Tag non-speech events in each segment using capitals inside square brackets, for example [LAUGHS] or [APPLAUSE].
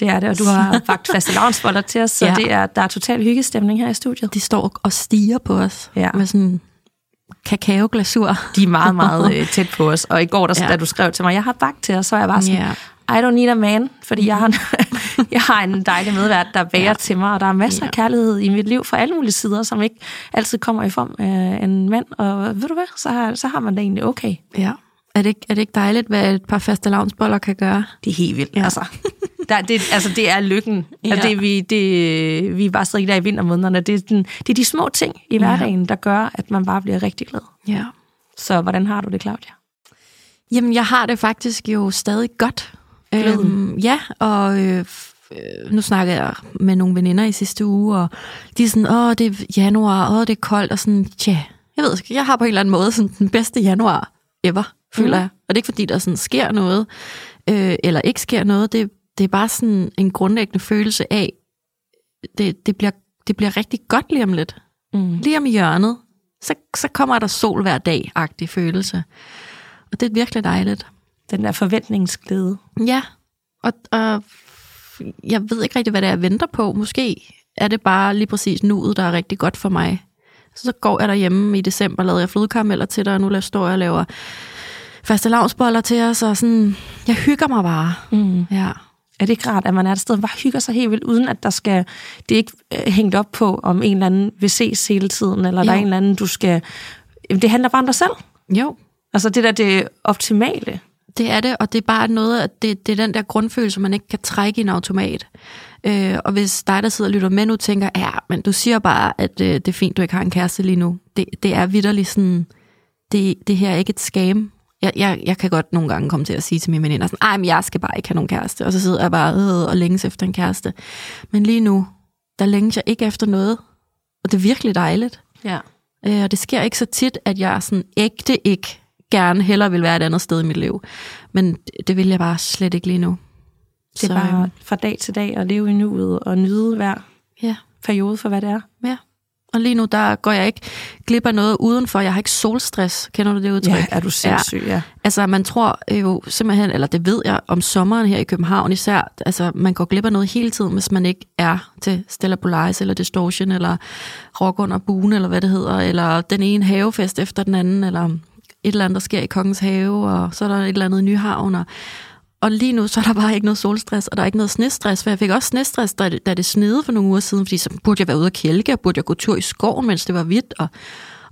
Det er det, og du har [LAUGHS] bagt faste lavnsboller til os, så Ja. det er, der er total hyggestemning her i studiet. De står og stiger på os Ja. med sådan kakaoglasur. De er meget, meget øh, tæt på os. Og i går, der, Ja. da du skrev til mig, jeg har bagt til os, så er jeg bare sådan, Ja. I don't need a man, fordi jeg har, [LAUGHS] jeg har en dejlig medvært, der Ja. ja. til mig, og der er masser Ja. af kærlighed i mit liv fra alle mulige sider, som ikke altid kommer i form af en mand. Og ved du hvad, så har, så har man det egentlig okay. Ja. Er det, ikke, er det ikke dejligt, hvad et par faste lavnsboller kan gøre? Det er helt vildt, Ja. ja. altså. Der, det, altså, det er lykken. Ja. Ja. Altså, det, vi, det, vi er bare stadig der i vintermånederne. Det er, den, det er de små ting i Ja. hverdagen, der gør, at man bare bliver rigtig glad. Ja. Så hvordan har du det, Claudia? Jamen, jeg har det faktisk jo stadig godt. Øhm, ja, og øh, øh, nu snakkede jeg med nogle veninder i sidste uge, og de er sådan, åh, det er januar, åh, det er koldt, og sådan, tja, jeg ved ikke, jeg har på en eller anden måde sådan den bedste januar ever, føler Mm. jeg. Og det er ikke fordi, der sådan sker noget, øh, eller ikke sker noget, det, det er bare sådan en grundlæggende følelse af, det, det, bliver, det bliver rigtig godt lige om lidt. Mm. Lige om hjørnet, så, så kommer der sol hver dag-agtig følelse. Og det er virkelig dejligt. Den der forventningsglæde. Ja, og, og jeg ved ikke rigtig, hvad det er, jeg venter på. Måske er det bare lige præcis nuet, der er rigtig godt for mig. Så går jeg derhjemme i december, lavede jeg flødekarameller til dig, og nu står jeg og laver faste lavnsboller til os, og sådan, jeg hygger mig bare. Mm. Ja. Er det ikke rart, at man er et sted, og bare hygger sig helt vildt, uden at der skal, det er ikke øh, hængt op på, om en eller anden vil ses hele tiden, eller der Jo. er en eller anden, du skal... Jamen, det handler bare om dig selv. Jo, Altså det der, det optimale. Det er det, og det er bare noget, at det, det er den der grundfølelse, man ikke kan trække i en automat. Øh, og hvis dig, der sidder og lytter med nu, tænker, ja, men du siger bare, at øh, det er fint, du ikke har en kæreste lige nu. Det, det er vidderligt sådan, det, det her er ikke et scam. Jeg, jeg, jeg kan godt nogle gange komme til at sige til mine veninder, sådan, ej, men jeg skal bare ikke have nogen kæreste. Og så sidder jeg bare øh, og længes efter en kæreste. Men lige nu, der længes jeg ikke efter noget. Og det er virkelig dejligt. Ja. Øh, og det sker ikke så tit, at jeg sådan ægte ikke gerne hellere vil være et andet sted i mit liv. Men det, det vil jeg bare slet ikke lige nu. Det er Så, bare øhm, fra dag til dag at leve i nuet og nyde hver Ja, periode for, hvad det er. ja. Og lige nu, der går jeg ikke glip af noget udenfor. Jeg har ikke solstress. Kender du det udtryk? Ja, er du sindssyg, ja. Altså, man tror jo simpelthen, eller det ved jeg, om sommeren her i København især, altså, man går glip af noget hele tiden, hvis man ikke er til Stella Polaris, eller Distortion, eller Rock under buen, eller hvad det hedder, eller den ene havefest efter den anden, eller et eller andet, der sker i Kongens Have, og så er der et eller andet i Nyhavn, og, og lige nu, så er der bare ikke noget solstress, og der er ikke noget snestress, for jeg fik også snestress, da det, da det snede for nogle uger siden, fordi så burde jeg være ude og kælke, og burde jeg gå tur i skoven, mens det var hvidt, og,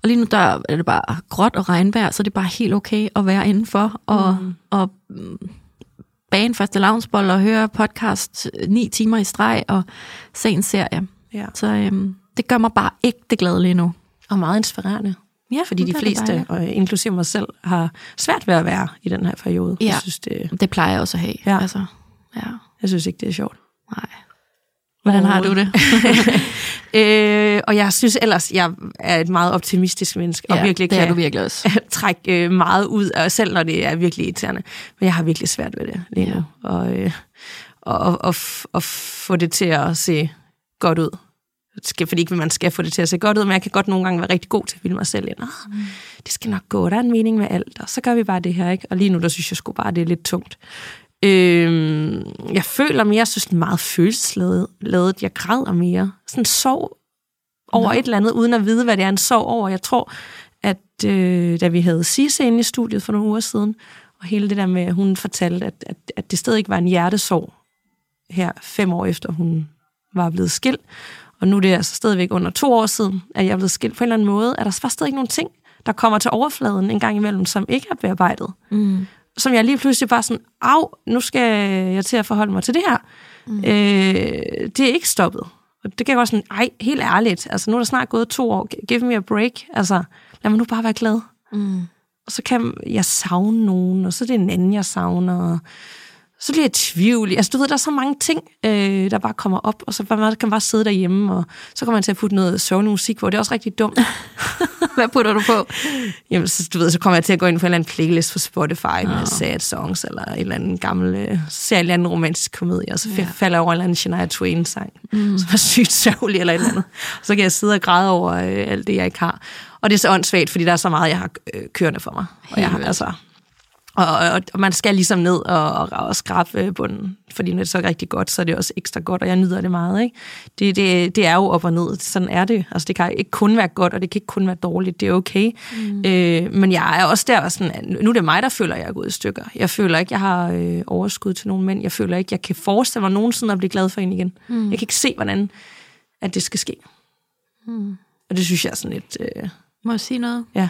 og lige nu, der er det bare gråt og regnvejr, så det er bare helt okay at være indenfor, og, mm. og mm, bage en faste lavnsbold og høre podcast ni timer i streg, og se en serie. ja. Så øhm, det gør mig bare ægte glad lige nu. Og meget inspirerende. Ja, Fordi de fleste, og inklusive mig selv, har svært ved at være i den her periode. Ja. Jeg synes, det, Det plejer jeg også at have. Ja. Altså, ja. jeg synes ikke, det er sjovt. Nej. Hvordan har du det? [LAUGHS] øh, og jeg synes ellers, jeg er et meget optimistisk menneske, og virkelig det kan er du virkelig også. [LAUGHS] trække øh, meget ud af selv når det er virkelig irriterende. Men jeg har virkelig svært ved det lige nu. Og, øh, og, og, og, og få det til at se godt ud. Skal, fordi ikke man skal få det til at se godt ud, men jeg kan godt nogle gange være rigtig god til at bilde mig selv ind. Ah, det skal nok gå, der er en mening med alt, og så gør vi bare det her. Ikke? Og lige nu, der synes jeg sgu bare, det er lidt tungt. Øh, jeg føler mere, jeg synes, det er meget følelsesladet. Jeg græder mere. Sådan sov over Nå. et eller andet, uden at vide, hvad det er en sorg over. Jeg tror, at øh, da vi havde Sisse inde i studiet for nogle uger siden, og hele det der med, at hun fortalte, at, at, at det stadig ikke var en hjertesorg her fem år efter, hun var blevet skilt. Og nu er det altså stadigvæk under to år siden, at jeg er blevet skilt på en eller anden måde. Er der bare stadig nogle ting, der kommer til overfladen en gang imellem, som ikke er bearbejdet. Mm. Som jeg lige pludselig bare sådan, af, nu skal jeg til at forholde mig til det her. Mm. Øh, det er ikke stoppet. Og det kan jeg godt sådan, ej, helt ærligt, altså nu er der snart gået to år, give me a break, altså lad mig nu bare være glad. Mm. Og så kan jeg savne nogen, og så er det en anden, jeg savner. Så bliver jeg i tvivl. Altså, du ved, der er så mange ting, øh, der bare kommer op, og så kan man bare sidde derhjemme, og så kommer man til at putte noget sørgende musik på. Det er også rigtig dumt. [LAUGHS] Hvad putter du på? Jamen, så, du ved, så kommer jeg til at gå ind på en eller anden playlist på Spotify oh. med sad songs, eller en eller anden gammel, øh, så ser en eller anden romantisk komedie, og så ja. falder jeg over en eller anden Shania Twain-sang, mm. som er sygt sørgelig eller et eller andet. Så kan jeg sidde og græde over øh, alt det, jeg ikke har. Og det er så åndssvagt, fordi der er så meget, jeg har øh, kørende for mig. Og jeg har, altså, og, og, og man skal ligesom ned og, og, og skrabe bunden, fordi når det så er rigtig godt, så er det også ekstra godt, og jeg nyder det meget. Ikke? Det, det, det er jo op og ned, sådan er det. Altså, det kan ikke kun være godt, og det kan ikke kun være dårligt, det er okay. Mm. Øh, men jeg er også der, sådan, nu er det mig, der føler, at jeg er gået i stykker. Jeg føler ikke, jeg har øh, overskud til nogen mænd. Jeg føler ikke, jeg kan forestille mig nogensinde at blive glad for en igen. Mm. Jeg kan ikke se, hvordan at det skal ske. Mm. Og det synes jeg er sådan lidt... Øh, Må jeg sige noget? Ja.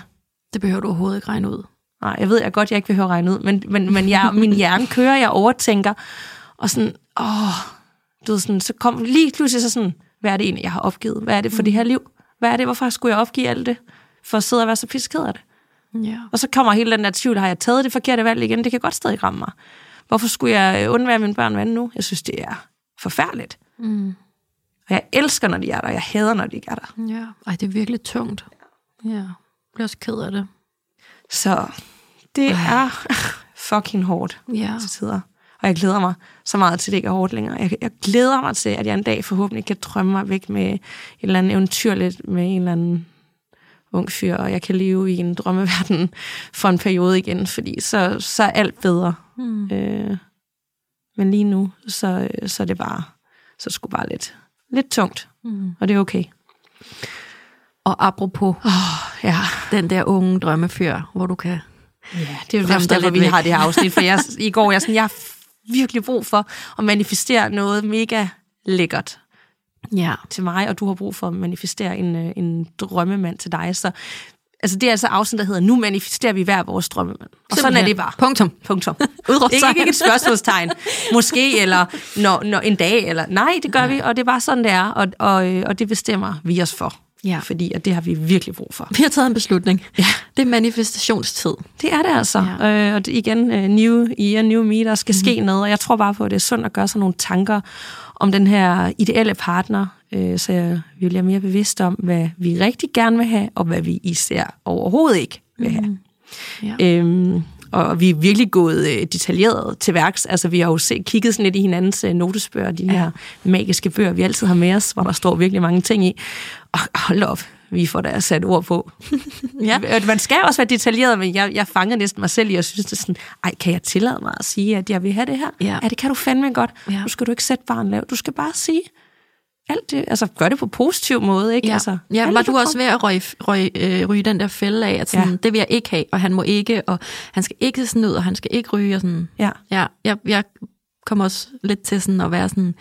Det behøver du overhovedet ikke regne ud. Nej, jeg ved jeg godt, jeg ikke vil høre regne ud, men, men, men jeg, min hjerne kører, jeg overtænker, og sådan, åh, du ved, sådan, så kom lige pludselig så sådan, hvad er det egentlig, jeg har opgivet? Hvad er det for mm. det her liv? Hvad er det? Hvorfor skulle jeg opgive alt det? For at sidde og være så pisked af det. Ja. Og så kommer hele den der tvivl, har jeg taget det forkerte valg igen? Det kan godt stadig ramme mig. Hvorfor skulle jeg undvære mine børn vand nu? Jeg synes, det er forfærdeligt. Mm. Og jeg elsker, når de er der, og jeg hader, når de ikke er der. Ja, Ej, det er virkelig tungt. Ja, jeg bliver også ked af det. Så det er fucking hårdt Ja. til tider. Og jeg glæder mig så meget til, at det ikke er hårdt længere. Jeg, jeg glæder mig til, at jeg en dag forhåbentlig kan drømme mig væk med et eller andet eventyrligt med en eller anden ung fyr, og jeg kan leve i en drømmeverden [LAUGHS] for en periode igen, fordi så, så er alt bedre. Mm. Øh, men lige nu, så, så er det bare, så sgu bare lidt, lidt tungt, Mm. og det er okay. Og apropos Oh, ja. den der unge drømmefyr, hvor du kan... Ja, det er jo derfor, lidt vi væk. har det her afsnit, for jeg, [LAUGHS] i går, jeg, sådan, jeg har virkelig brug for at manifestere noget mega lækkert Ja. til mig, og du har brug for at manifestere en, øh, en drømmemand til dig. Så altså, det er altså afsnit, der hedder, nu manifesterer vi hver vores drømmemand. Og sådan er det bare. Punktum. Punktum. [LAUGHS] Ikke, ikke et spørgsmålstegn. Måske, eller når, når en dag, eller nej, det gør vi, og det er bare sådan, det er, og, og, øh, og det bestemmer vi os for. Ja. Fordi at det har vi virkelig brug for. Vi har taget en beslutning. Ja. Det er manifestationstid. Det er det altså. Ja. Ja. Øh, og det, igen, uh, new year, new me, der skal mm. ske noget, og jeg tror bare på, at det er sundt at gøre sig nogle tanker om den her ideelle partner, øh, så jeg, vi bliver mere bevidste om, hvad vi rigtig gerne vil have, og hvad vi især overhovedet ikke vil have. Mm. Ja. Øhm, og vi er virkelig gået øh, detaljeret til værks. Altså, vi har jo set, kigget sådan lidt i hinandens øh, notesbøger, de her magiske bøger, vi altid har med os, hvor der står virkelig mange ting i. [LAUGHS] Hold op, vi får da sat ord på. Ja. Og [LAUGHS] Man skal også være detaljeret, men jeg, jeg fangede næsten mig selv i, og synes, det er sådan, ej, kan jeg tillade mig at sige, at jeg vil have det her? Ja. ja det kan du fandme godt. Ja. Nu skal du ikke sætte barn lavt. Du skal bare sige alt det. Altså, gør det på positiv måde, ikke? Ja, Altså, ja var du også ved at ryge, ryge, øh, ryge den der fælde af, at sådan, ja. Det vil jeg ikke have, og han må ikke, og han skal ikke sådan ud, og han skal ikke ryge, og sådan. Ja. Ja, jeg, jeg kommer også lidt til sådan at være sådan,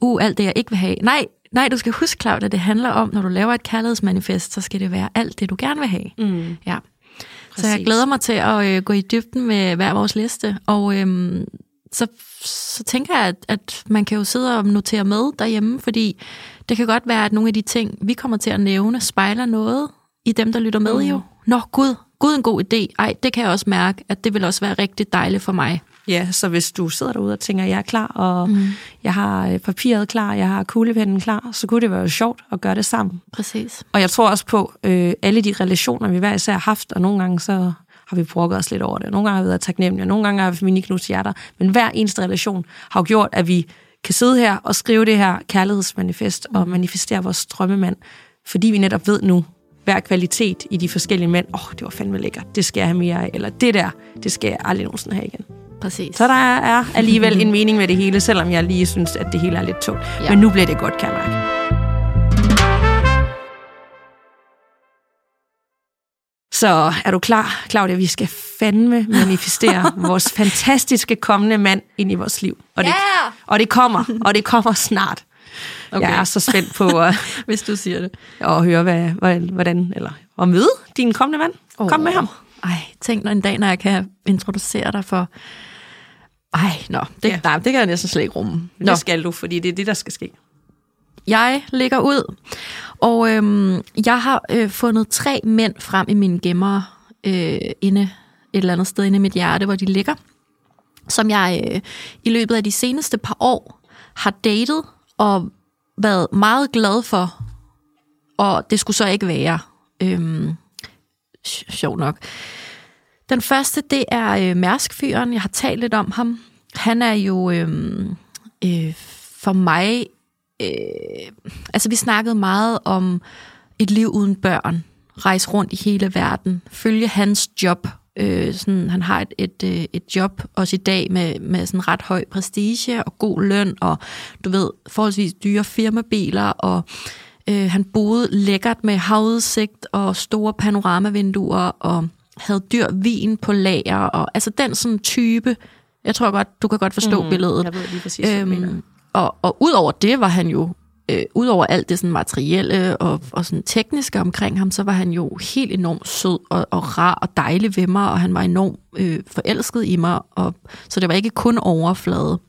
uh, alt det, jeg ikke vil have. Nej, nej, du skal huske, Claudia, at det handler om, når du laver et kærlighedsmanifest, så skal det være alt det, du gerne vil have. Mm. Ja. Så jeg glæder mig til at øh, gå i dybden med hver vores liste, og øhm, så, så tænker jeg, at, at man kan jo sidde og notere med derhjemme, fordi det kan godt være, at nogle af de ting, vi kommer til at nævne, spejler noget i dem, der lytter med Mm. jo. Nå, gud, gud en god idé. Ej, det kan jeg også mærke, at det vil også være rigtig dejligt for mig. Ja, så hvis du sidder derude og tænker, jeg er klar, og mm. jeg har øh, papiret klar, jeg har kuglepennen klar, så kunne det være sjovt at gøre det sammen. Præcis. Og jeg tror også på øh, alle de relationer, vi hver især har haft, og nogle gange så har vi brokket os lidt over det. Nogle gange har vi været taknemmelige, og nogle gange har vi miniknus hjerter. Men hver eneste relation har jo gjort, at vi kan sidde her og skrive det her kærlighedsmanifest og manifestere vores drømmemand, fordi vi netop ved nu, hver kvalitet i de forskellige mænd, åh, oh, det var fandme lækkert, det skal jeg have mere af, eller det der, det skal jeg aldrig nogensinde have igen. Præcis. Så der er alligevel en mening med det hele, selvom jeg lige synes, at det hele er lidt tungt. Ja. Men nu bliver det godt, kan jeg mærke. Så er du klar, Claudia? Vi skal fandme manifestere [LAUGHS] vores fantastiske kommende mand ind i vores liv. Og det, Ja! og det kommer, og det kommer snart. Okay. Jeg er så spændt på at, [LAUGHS] Hvis du siger det. at høre, hvad, hvad- hvordan, eller at møde din kommende mand. Oh. Kom med ham. Ej, tænk når en dag, når jeg kan introducere dig for... Ej, nå, det, ja. Nej, det kan jeg næsten slet ikke rumme. Nå, Det skal du, fordi det er det, der skal ske. jeg ligger ud, og øhm, jeg har øh, fundet tre mænd frem i mine gemmer øh, inde et eller andet sted inde i mit hjerte, hvor de ligger. som jeg øh, i løbet af de seneste par år har datet og været meget glad for, og det skulle så ikke være. Øhm, sjov nok. Den første, det er øh, Mærskfyren. Jeg har talt lidt om ham. Han er jo øh, øh, for mig... Øh, altså, vi snakkede meget om et liv uden børn. Rejse rundt i hele verden. Følge hans job. Øh, sådan, han har et, et, øh, et job også i dag med, med sådan ret høj prestige og god løn og du ved, forholdsvis dyre firmabiler og øh, han boede lækkert med havudsigt og store panoramavinduer og havde dyr vin på lager, og altså den sådan type, jeg tror godt, du kan godt forstå mm, billedet. Jeg ved lige præcis, øhm, og, og udover det var han jo, øh, udover alt det sådan materielle og, og sådan tekniske omkring ham, så var han jo helt enormt sød og, og rar og dejlig ved mig, og han var enormt øh, forelsket i mig, og, så det var ikke kun overflade.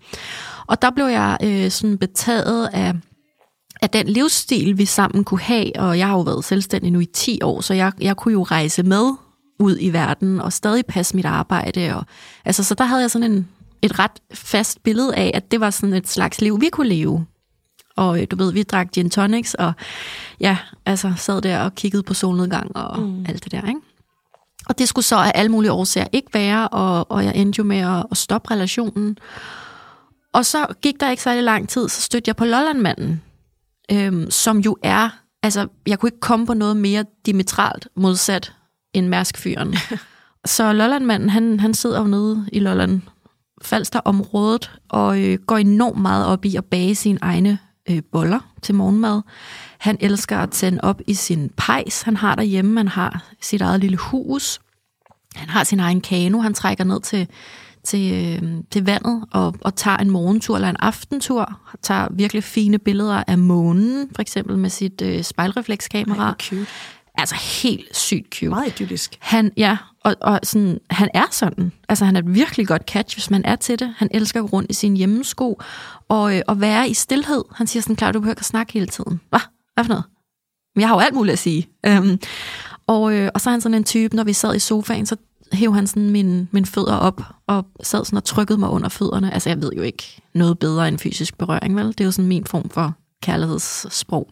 Og der blev jeg øh, sådan betaget af af den livsstil, vi sammen kunne have, og jeg har jo været selvstændig nu i 10 år, så jeg, jeg kunne jo rejse med ud i verden og stadig passe mit arbejde. Og, altså, så der havde jeg sådan en, et ret fast billede af, at det var sådan et slags liv, vi kunne leve. Og øh, du ved, vi drak gin tonics, og ja, altså sad der og kiggede på solnedgang og mm. alt det der, ikke? Og det skulle så af alle mulige årsager ikke være, og, og jeg endte jo med at, at stoppe relationen. Og så gik der ikke særlig lang tid, så stødte jeg på Lollandmanden, øhm, som jo er, altså jeg kunne ikke komme på noget mere diametralt modsat end Mærskfyren. [LAUGHS] så Lollandmanden, han, han sidder jo nede i Lolland, Falster-området, og øh, går enormt meget op i at bage sine egne øh, boller til morgenmad. Han elsker at tænde op i sin pejs, han har derhjemme. Han har sit eget lille hus. Han har sin egen kano, han trækker ned til til, øh, til vandet og, og tager en morgentur eller en aftentur, tager virkelig fine billeder af månen, for eksempel med sit øh, spejlreflekskamera. Ej, cute. Altså helt sygt cute. Meget idyllisk. Han, ja, og, og sådan, han er sådan. Altså han er et virkelig godt catch, hvis man er til det. Han elsker at gå rundt i sin hjemmesko og, øh, og være i stillhed. Han siger sådan, klar, du behøver ikke at snakke hele tiden. Hvad? Hvad for noget? Men jeg har jo alt muligt at sige. Øhm, og, øh, og så er han sådan en type, når vi sad i sofaen, så hæv han sådan mine, mine fødder op, og sad sådan og trykkede mig under fødderne. Altså, jeg ved jo ikke noget bedre end fysisk berøring, vel? Det er jo sådan min form for kærlighedssprog.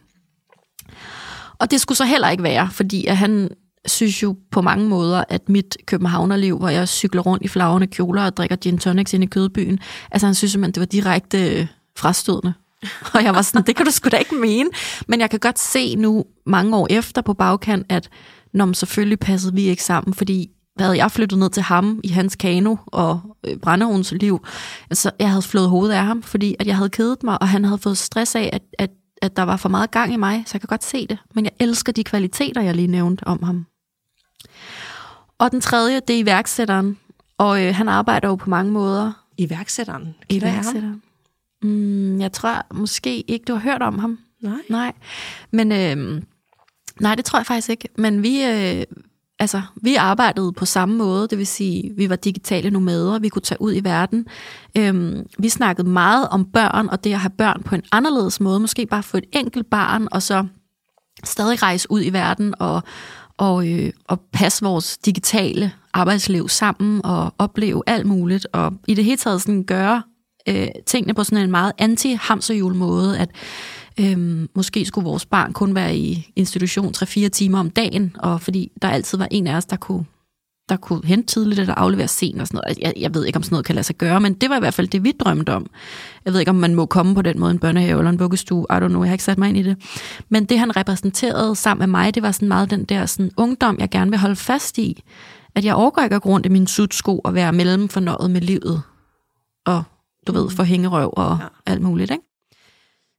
Og det skulle så heller ikke være, fordi at han synes jo på mange måder, at mit københavnerliv, hvor jeg cykler rundt i flagrende kjoler og drikker gin tonics ind i kødbyen, altså han synes simpelthen, det var direkte øh, frastødende. [LAUGHS] Og jeg var sådan, det kan du sgu da ikke mene. Men jeg kan godt se nu, mange år efter på bagkant, at når man selvfølgelig passede vi ikke sammen, fordi havde jeg flyttet ned til ham i hans kano og øh, liv, så jeg havde flået hovedet af ham, fordi at jeg havde kedet mig, og han havde fået stress af, at, at, at der var for meget gang i mig, så jeg kan godt se det. Men jeg elsker de kvaliteter, jeg lige nævnte om ham. Og den tredje, det er iværksætteren, og øh, han arbejder jo på mange måder. Iværksætteren? Iværksætteren. Mm, jeg tror måske ikke, du har hørt om ham. Nej. Nej, men... Øh, Nej, det tror jeg faktisk ikke. Men vi, øh, altså, vi arbejdede på samme måde, det vil sige, vi var digitale nomader, vi kunne tage ud i verden. Øhm, vi snakkede meget om børn, og det at have børn på en anderledes måde, måske bare få et enkelt barn, og så stadig rejse ud i verden og, og, øh, og passe vores digitale arbejdsliv sammen og opleve alt muligt, og i det hele taget sådan gøre øh, tingene på sådan en meget anti-hamserhjul måde, at Øhm, måske skulle vores barn kun være i institution 3-4 timer om dagen, og fordi der altid var en af os, der kunne, der kunne hente tidligt eller aflevere sent og sådan noget. Jeg, jeg ved ikke, om sådan noget kan lade sig gøre, men det var i hvert fald det, vi drømte om. Jeg ved ikke, om man må komme på den måde en børnehave eller en vuggestue. I don't know, jeg har ikke sat mig ind i det. Men det, han repræsenterede sammen med mig, det var sådan meget den der sådan, ungdom, jeg gerne vil holde fast i. At jeg overgår ikke at gå rundt i min sudsko og være mellemfornøjet med livet. Og du ved, for hængerøv og ja. alt muligt, ikke?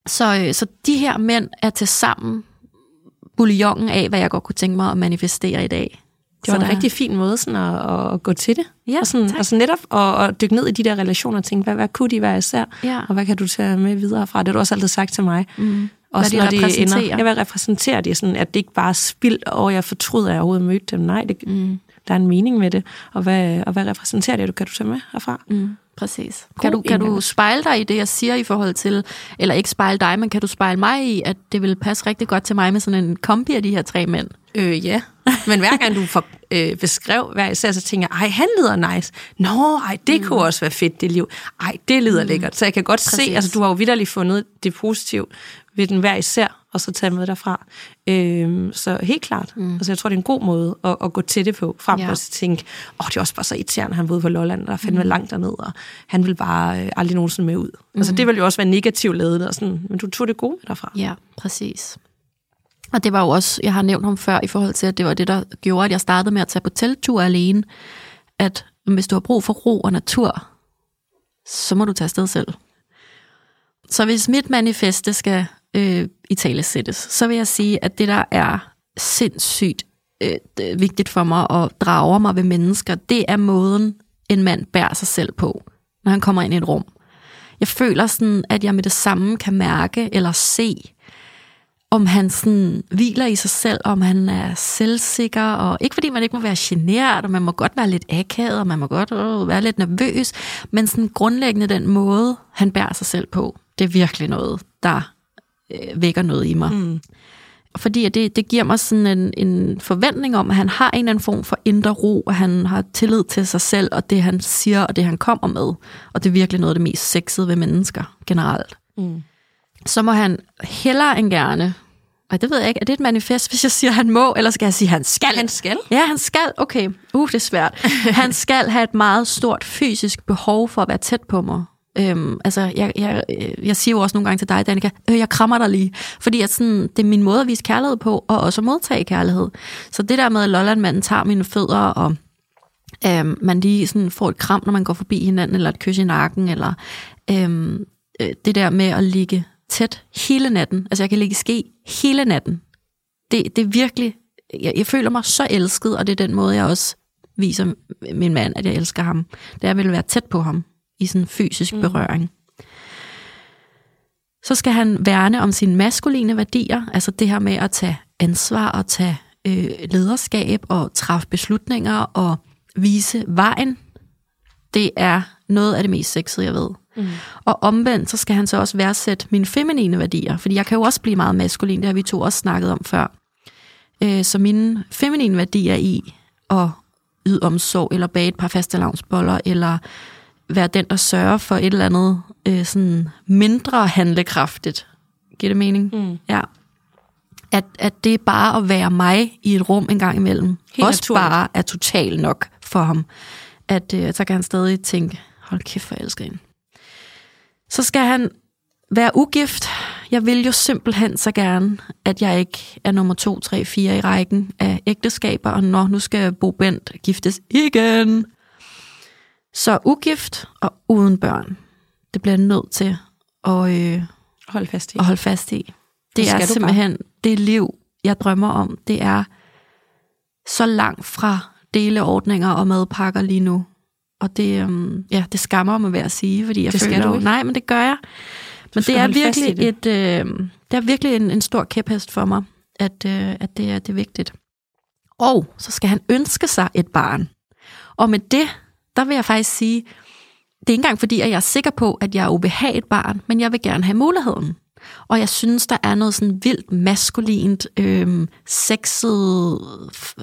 Så, øh, så de her mænd er til sammen bouillongen af, hvad jeg godt kunne tænke mig at manifestere i dag. Det var så en der... rigtig fin måde sådan at, at gå til det. Ja, og, sådan, og sådan netop at, at dykke ned i de der relationer og tænke, hvad, hvad kunne de være især? Ja. Og hvad kan du tage med videre fra? Det har du også altid sagt til mig. Mm. Også hvad de når repræsenterer. ender, jeg vil repræsentere det, sådan, at det ikke bare er spild, og jeg fortryder, at jeg overhovedet mødte dem. Nej, det, mm. der er en mening med det. Og hvad, og hvad repræsenterer det, du kan du tage med herfra? Mm. Præcis. God Kan du, kan du spejle dig i det, jeg siger i forhold til, eller ikke spejle dig, men kan du spejle mig i, at det vil passe rigtig godt til mig med sådan en kombi af de her tre mænd? Øh, ja. Men hver gang du får øh, beskrev hver især, så tænker jeg, ej, han lyder nice. Nå, ej, det mm. kunne også være fedt, det liv. Ej, det lyder mm. lækkert. Så jeg kan godt Præcis. se, altså du har jo vidderligt fundet det positive ved den hver især, og så tage med derfra. Øh, så helt klart. Mm. Altså jeg tror, det er en god måde at, at gå til det på, frem for Ja. at tænke, åh, det er også bare så irriterende, han boede på Lolland, der er fandme mm. langt derned, og han vil bare øh, aldrig nogensinde med ud. Mm. Altså det vil jo også være negativt lavet, og sådan, men du tog det gode med derfra. Ja, præcis. Og det var jo også, jeg har nævnt ham før, i forhold til, at det var det, der gjorde, at jeg startede med at tage på teltur alene. At hvis du har brug for ro og natur, så må du tage afsted selv. Så hvis mit manifeste skal øh, i tale sættes, så vil jeg sige, at det, der er sindssygt øh, vigtigt for mig at drager mig ved mennesker, det er måden, en mand bærer sig selv på, når han kommer ind i et rum. Jeg føler sådan, at jeg med det samme kan mærke eller se, om han sådan hviler i sig selv, om han er selvsikker, og ikke fordi man ikke må være generet, og man må godt være lidt akavet, og man må godt øh, være lidt nervøs, men sådan grundlæggende den måde, han bærer sig selv på, det er virkelig noget, der øh, vækker noget i mig. Mm. Fordi at det, det giver mig sådan en, en forventning om, at han har en eller anden form for indre ro, og han har tillid til sig selv, og det han siger, og det han kommer med. Og det er virkelig noget af det mest sexede ved mennesker generelt Mm. så må han hellere end gerne, og det ved jeg ikke, er det et manifest, hvis jeg siger, han må, eller skal jeg sige, han skal? Han skal. Ja, han skal. Okay, uh, det er svært. [LAUGHS] Han skal have et meget stort fysisk behov for at være tæt på mig. Øhm, altså, jeg, jeg, øh, jeg siger jo også nogle gange til dig, Danika, øh, jeg krammer dig lige. Fordi at sådan, det er min måde at vise kærlighed på, og også at modtage kærlighed. Så det der med, at Lollandmanden tager mine fødder, og øhm, man lige sådan får et kram, når man går forbi hinanden, eller et kys i nakken, eller øhm, øh, det der med at ligge tæt hele natten. Altså, jeg kan ligge i ske hele natten. Det, det er virkelig... Jeg, jeg føler mig så elsket, og det er den måde, jeg også viser min mand, at jeg elsker ham. Det er, at jeg vil være tæt på ham i sådan fysisk mm. berøring. Så skal han værne om sine maskuline værdier, altså det her med at tage ansvar og tage øh, lederskab og træffe beslutninger og vise vejen. Det er noget af det mest sexede, jeg ved. Mm. Og omvendt, så skal han så også værdsætte mine feminine værdier, fordi jeg kan jo også blive meget maskulin, det har vi to også snakket om før. Øh, så mine feminine værdier i at yde omsorg, eller bage et par fastelavnsboller, eller være den, der sørger for et eller andet øh, sådan mindre handlekraftigt. Giver det mening? Mm. Ja. At, at det bare at være mig i et rum en gang imellem. Helt også naturligt. bare er totalt nok for ham. At øh, så kan han stadig tænke, hold kæft, for jeg elsker hende. Så skal han være ugift. Jeg vil jo simpelthen så gerne, at jeg ikke er nummer 2, 3, 4 i rækken af ægteskaber, og når nu skal Bo Bent giftes igen. Så ugift og uden børn. Det bliver jeg nødt til at, øh, Hold fast i. at holde fast i. Det skal er du simpelthen det liv, jeg drømmer om. Det er så langt fra deleordninger og madpakker lige nu. Og det, øhm, ja, det skammer mig ved at sige, fordi jeg Det skal føler du jo, ikke. nej, men det gør jeg. Men skal det er holde virkelig det. et, øh, det er virkelig en, en stor kæphest for mig, at, øh, at det, er, det er vigtigt. Og så skal han ønske sig et barn. Og med det, der vil jeg faktisk sige, det er ikke engang fordi, at jeg er sikker på, at jeg er ubehaget barn, men jeg vil gerne have muligheden. Og jeg synes, der er noget sådan vildt maskulint, øh, sexet,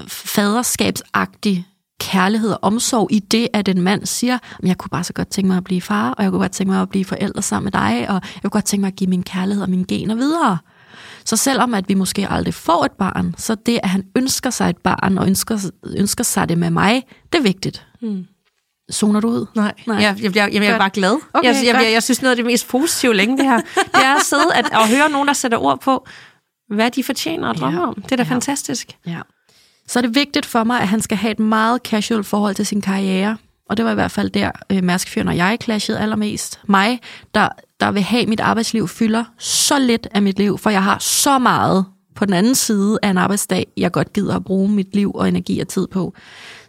faderskabsagtigt kærlighed og omsorg i det, at en mand siger, "Men jeg kunne bare så godt tænke mig at blive far, og jeg kunne godt tænke mig at blive forældre sammen med dig, og jeg kunne godt tænke mig at give min kærlighed og mine gener videre. Så selvom at vi måske aldrig får et barn, så det, at han ønsker sig et barn og ønsker, ønsker sig det med mig, det er vigtigt. Mm. Zoner du ud? Nej, Nej. Jeg, jeg, jeg, jeg er bare glad. Okay, jeg, jeg, jeg, jeg synes noget af det mest positive længe, det her, det er at sidde at, og høre nogen, der sætter ord på, hvad de fortjener og drømmer Ja. om. Det er da Ja. fantastisk. Ja. Så er det vigtigt for mig, at han skal have et meget casual forhold til sin karriere. Og det var i hvert fald der, øh, Mærskfjørn og jeg clashede allermest. Mig, der, der vil have, at mit arbejdsliv fylder så lidt af mit liv, for jeg har så meget på den anden side af en arbejdsdag, jeg godt gider at bruge mit liv og energi og tid på.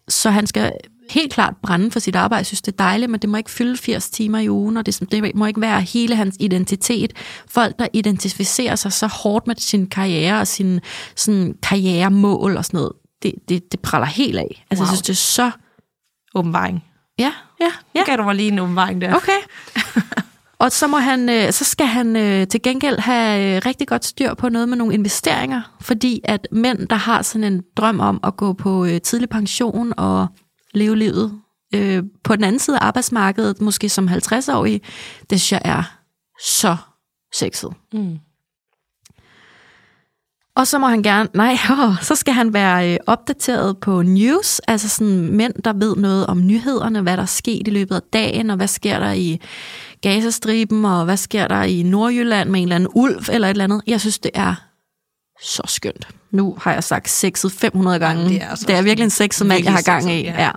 Så han skal helt klart brænde for sit arbejde. Jeg synes, det er dejligt, men det må ikke fylde 80 timer i ugen, og det, det må ikke være hele hans identitet. Folk, der identificerer sig så hårdt med sin karriere og sin sådan, karrieremål og sådan noget, det, det, det praller helt af. Altså, wow. jeg synes, det er så... Åbenbaring. Ja, Ja, Ja. gav du mig lige en åbenbaring der. Okay. [LAUGHS] Og så, må han, øh, så skal han øh, til gengæld have øh, rigtig godt styr på noget med nogle investeringer, fordi at mænd, der har sådan en drøm om at gå på tidlig pension og leve livet øh, på den anden side af arbejdsmarkedet, måske som 50-årig, det synes jeg er så sexet. Mm. Og så må han gerne, nej, [LAUGHS] åh, så skal han være øh, opdateret på news, altså sådan mænd, der ved noget om nyhederne, hvad der er sket i løbet af dagen, og hvad sker der i Gazastriben, og hvad sker der i Nordjylland med en eller anden ulv eller et eller andet. Jeg synes, det er så skønt. Nu har jeg sagt sexet 500 gange. Jamen, det er, altså det er virkelig en sexet mand, jeg har gang i. Ja. ja.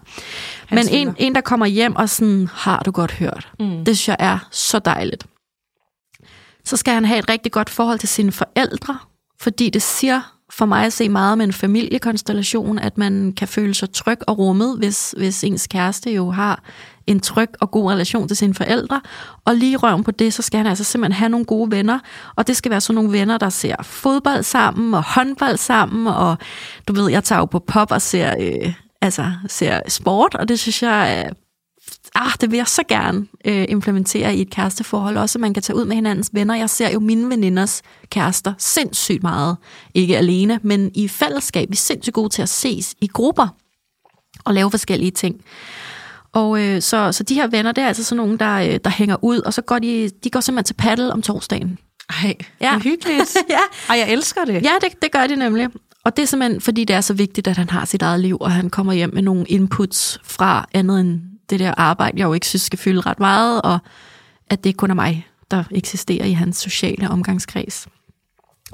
Men en, en, der kommer hjem og sådan, har du godt hørt. Mm. Det synes jeg er så dejligt. Så skal han have et rigtig godt forhold til sine forældre, fordi det siger for mig at se meget med en familiekonstellation, at man kan føle sig tryg og rummet, hvis, hvis ens kæreste jo har en tryg og god relation til sine forældre. Og lige røven på det, så skal han altså simpelthen have nogle gode venner. Og det skal være sådan nogle venner, der ser fodbold sammen og håndbold sammen. Og du ved, jeg tager jo på pop og ser, øh, altså, ser sport, og det synes jeg er ah, det vil jeg så gerne øh, implementere i et kæresteforhold. Også at man kan tage ud med hinandens venner. Jeg ser jo mine veninders kærester sindssygt meget. Ikke alene, men i fællesskab. Vi er sindssygt gode til at ses i grupper og lave forskellige ting. Og øh, så, så de her venner, det er altså sådan nogle, der, øh, der hænger ud, og så går de, de går simpelthen til paddle om torsdagen. Ej, Ja. ja. det er hyggeligt. [LAUGHS] ja, Ej, jeg elsker det. Ja, det, det gør de nemlig. Og det er simpelthen, fordi det er så vigtigt, at han har sit eget liv, og han kommer hjem med nogle inputs fra andet end det der arbejde, jeg jo ikke synes skal fylde ret meget, og at det kun er mig, der eksisterer i hans sociale omgangskreds.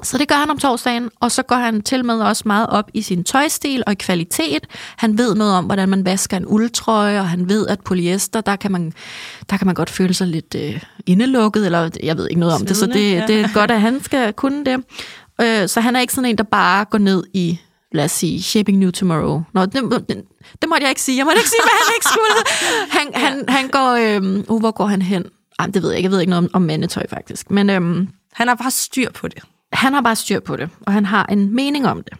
Så det gør han om torsdagen, og så går han til med også meget op i sin tøjstil og i kvalitet. Han ved noget om, hvordan man vasker en uldtrøje, og han ved, at polyester, der kan man, der kan man godt føle sig lidt øh, indelukket, eller jeg ved ikke noget om det, så det, ja. det er godt, at han skal kunne det. Øh, så han er ikke sådan en, der bare går ned i, lad os sige, Shaping New Tomorrow. Nå, det, det, det måtte jeg ikke sige. Jeg måtte ikke sige, hvad han ikke skulle. [LAUGHS] Han, han, han går, øh, uh, hvor går han hen? Ej, det ved jeg ikke. Jeg ved ikke noget om, om mandetøj, faktisk. Men øhm, Han har bare styr på det. han har bare styr på det, og han har en mening om det.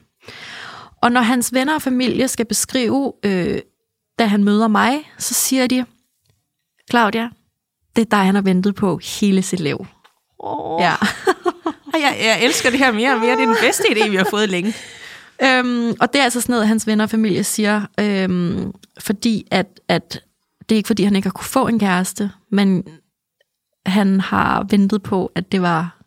Og når hans venner og familie skal beskrive, øh, da han møder mig, så siger de, Claudia, det er dig, han har ventet på hele sit liv. Oh. Ja. Jeg, jeg elsker det her mere og mere. Det er den bedste idé, vi har fået længe. Øhm, og det er altså sådan noget, hans venner og familie siger, øhm, fordi at, at det er ikke fordi, han ikke har kunne få en kæreste, men han har ventet på, at det var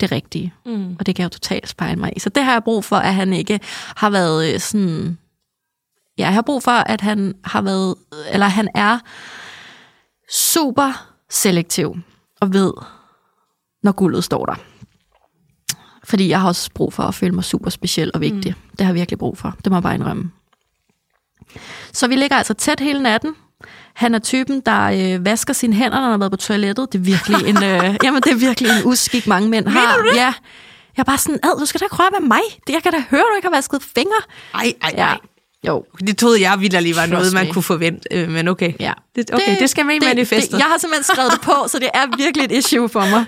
det rigtige. Mm. Og det kan jeg jo totalt spejle mig i. Så det har jeg brug for, at han ikke har været øh, sådan... Ja, jeg har brug for, at han har været... Eller han er super selektiv og ved, når guldet står der. Fordi jeg har også brug for at føle mig super speciel og vigtig. Mm. Det har jeg virkelig brug for. Det må jeg bare indrømme. Så vi ligger altså tæt hele natten. Han er typen, der øh, vasker sine hænder, når han har været på toilettet. Det er virkelig en, øh, [LAUGHS] jamen, det er virkelig en uskik, mange mænd har. du det? Ja. Jeg er bare sådan, ad, du skal da ikke røre ved mig. Det, jeg kan da høre, du ikke har vasket fingre. Ej, ej, Ja. Jo. Det troede jeg vildt lige var noget, man kunne forvente. Øh, men okay. Ja. Det, okay, det, det skal med i manifestet. Det, jeg har simpelthen skrevet det på, [LAUGHS] så det er virkelig et issue for mig.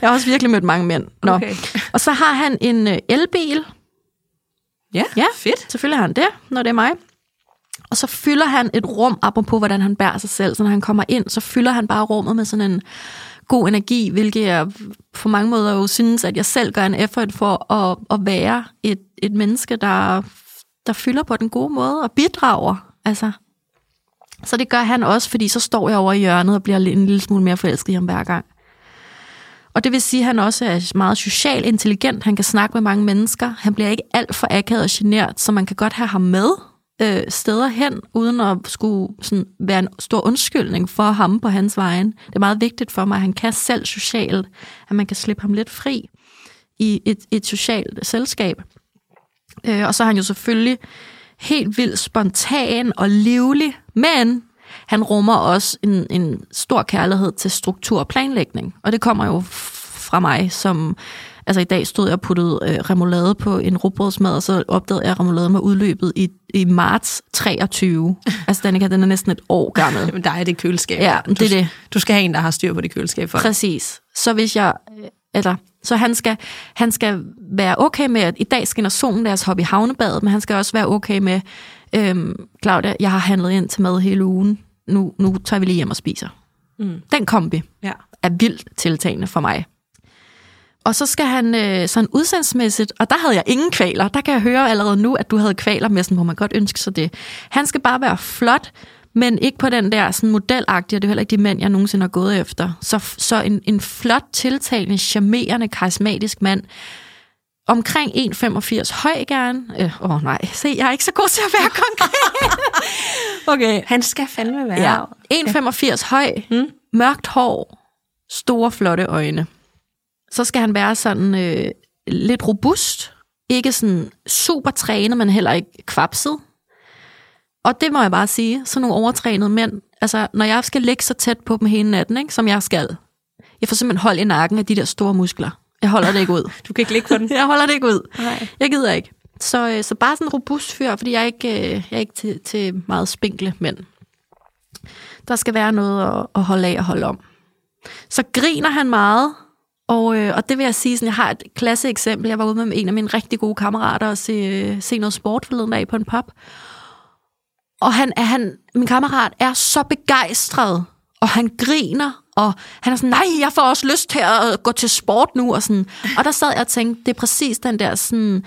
Jeg har også virkelig mødt mange mænd. Nå. Okay. Og så har han en øh, elbil. ja, Ja. fedt. Selvfølgelig har han det, når det er mig. Og så fylder han et rum, apropos hvordan han bærer sig selv. Så når han kommer ind, så fylder han bare rummet med sådan en god energi, hvilket jeg på mange måder jo synes, at jeg selv gør en effort for at, at være et, et menneske, der, der fylder på den gode måde og bidrager. Altså. Så det gør han også, fordi så står jeg over i hjørnet og bliver en lille smule mere forelsket i ham hver gang. Og det vil sige, at han også er meget social intelligent. Han kan snakke med mange mennesker. Han bliver ikke alt for akavet og genert, så man kan godt have ham med øh, steder hen, uden at skulle sådan, være en stor undskyldning for ham på hans vejen. Det er meget vigtigt for mig, at han kan selv socialt, at man kan slippe ham lidt fri i et, et socialt selskab. Øh, og så er han jo selvfølgelig helt vildt spontan og livlig, men han rummer også en, en stor kærlighed til struktur og planlægning. Og det kommer jo fra mig, som... Altså i dag stod jeg og puttede øh, remoulade på en rugbrødsmad, og så opdagede jeg, at remouladen var udløbet i, i marts 23. [LAUGHS] altså Danika, den er næsten et år gammel. Jamen, der er det køleskab. Ja, du, det er det. Du skal have en, der har styr på det køleskab for. Præcis. Så hvis jeg, øh, eller, så han skal, han skal være okay med, at i dag skinner solen, lad os hoppe i havnebadet, men han skal også være okay med, øhm, Claudia, jeg har handlet ind til mad hele ugen. nu, nu tager vi lige hjem og spiser. Mm. Den kombi Ja. er vildt tiltagende for mig. Og så skal han øh, sådan udsendsmæssigt, og der havde jeg ingen kvaler. Der kan jeg høre allerede nu, at du havde kvaler med, sådan, hvor man godt ønske sig det. Han skal bare være flot, men ikke på den der sådan modelagtige, og det er heller ikke de mænd, jeg nogensinde har gået efter. Så, så en, en flot, tiltalende, charmerende, karismatisk mand, omkring 1,85 høj gerne. Åh øh, oh, nej, se, jeg er ikke så god til at være konkret. [LAUGHS] okay, Han skal fandme være. Ja. 1,85 høj, mm. mørkt hår, store, flotte øjne. Så skal han være sådan øh, lidt robust. Ikke sådan super trænet, men heller ikke kvapset. Og det må jeg bare sige, sådan nogle overtrænede mænd, altså når jeg skal ligge så tæt på dem hele natten, ikke, som jeg skal, jeg får simpelthen hold i nakken af de der store muskler. Jeg holder det ikke ud. [LAUGHS] Du kan ikke ligge på den. Jeg holder det ikke ud. Nej. Jeg gider ikke. Så, øh, så bare sådan en robust fyr, fordi jeg er ikke, øh, jeg er ikke til, til meget spinkle mænd. Der skal være noget at, at holde af og holde om. Så griner han meget, og, øh, og det vil jeg sige, sådan, jeg har et klasse eksempel. Jeg var ude med en af mine rigtig gode kammerater og se, øh, se noget sport forleden dag på en pub. Og han, er han, min kammerat er så begejstret, og han griner, og han er sådan, nej, jeg får også lyst til at gå til sport nu, og sådan. Og der sad jeg og tænkte, det er præcis den der sådan,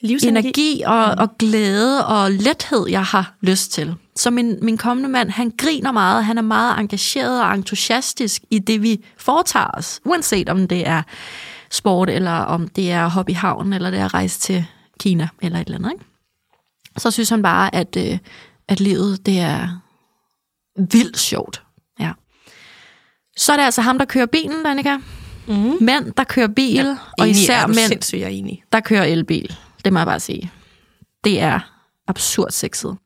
Livsenergi. energi og, og glæde og lethed, jeg har lyst til. Så min, min kommende mand, han griner meget, han er meget engageret og entusiastisk i det, vi foretager os. Uanset om det er sport, eller om det er hop i havn, eller det er at rejse til Kina, eller et eller andet. Ikke? Så synes han bare, at, øh, at livet, det er vildt sjovt. Ja. Så er det altså ham, der kører bilen, Danika. Mm. Mænd, der kører bil, ja, og især er mænd, jeg er enig. der kører elbil. Det må jeg bare sige. Det er absurd sexet.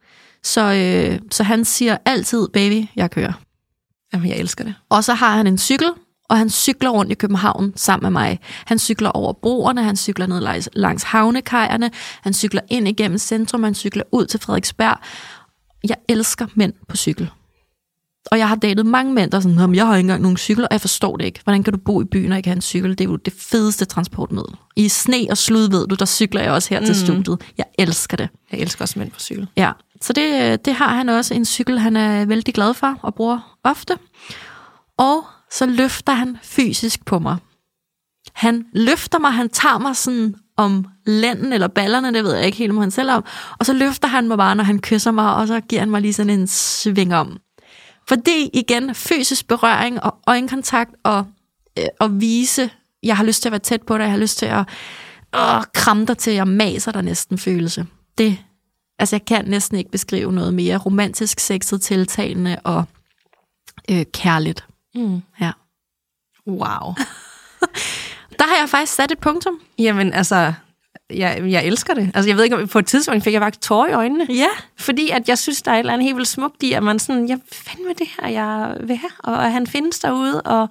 Så, øh, så han siger altid, baby, jeg kører. Jamen, jeg elsker det. Og så har han en cykel, og han cykler rundt i København sammen med mig. Han cykler over broerne, han cykler ned langs havnekajerne, han cykler ind igennem centrum, han cykler ud til Frederiksberg. Jeg elsker mænd på cykel. Og jeg har datet mange mænd, der er sådan, "Nå, men jeg har ikke engang nogen cykel, og jeg forstår det ikke. Hvordan kan du bo i byen og ikke have en cykel? Det er jo det fedeste transportmiddel. I sne og slud, ved du, der cykler jeg også her mm. til studiet. Jeg elsker det. Jeg elsker også mænd på cykel. Ja, så det, det har han også en cykel, han er vældig glad for og bruger ofte. Og så løfter han fysisk på mig. Han løfter mig, han tager mig sådan om lænden eller ballerne, det ved jeg ikke helt, om han selv om. Og så løfter han mig bare, når han kysser mig, og så giver han mig lige sådan en sving om. Fordi igen, fysisk berøring og øjenkontakt og, øh, og vise, jeg har lyst til at være tæt på dig, jeg har lyst til at øh, kramme dig til, jeg maser dig næsten følelse. Det, altså jeg kan næsten ikke beskrive noget mere romantisk, sexet, tiltalende og øh, kærligt. Mm. Ja. Wow. [LAUGHS] Der har jeg faktisk sat et punktum. Jamen, altså, jeg, jeg elsker det. Altså, jeg ved ikke, om på et tidspunkt fik jeg faktisk tårer i øjnene. Ja. Fordi at jeg synes, der er et eller andet helt vildt smukt i, at man sådan, jeg fandme det her, jeg vil have, og han findes derude, og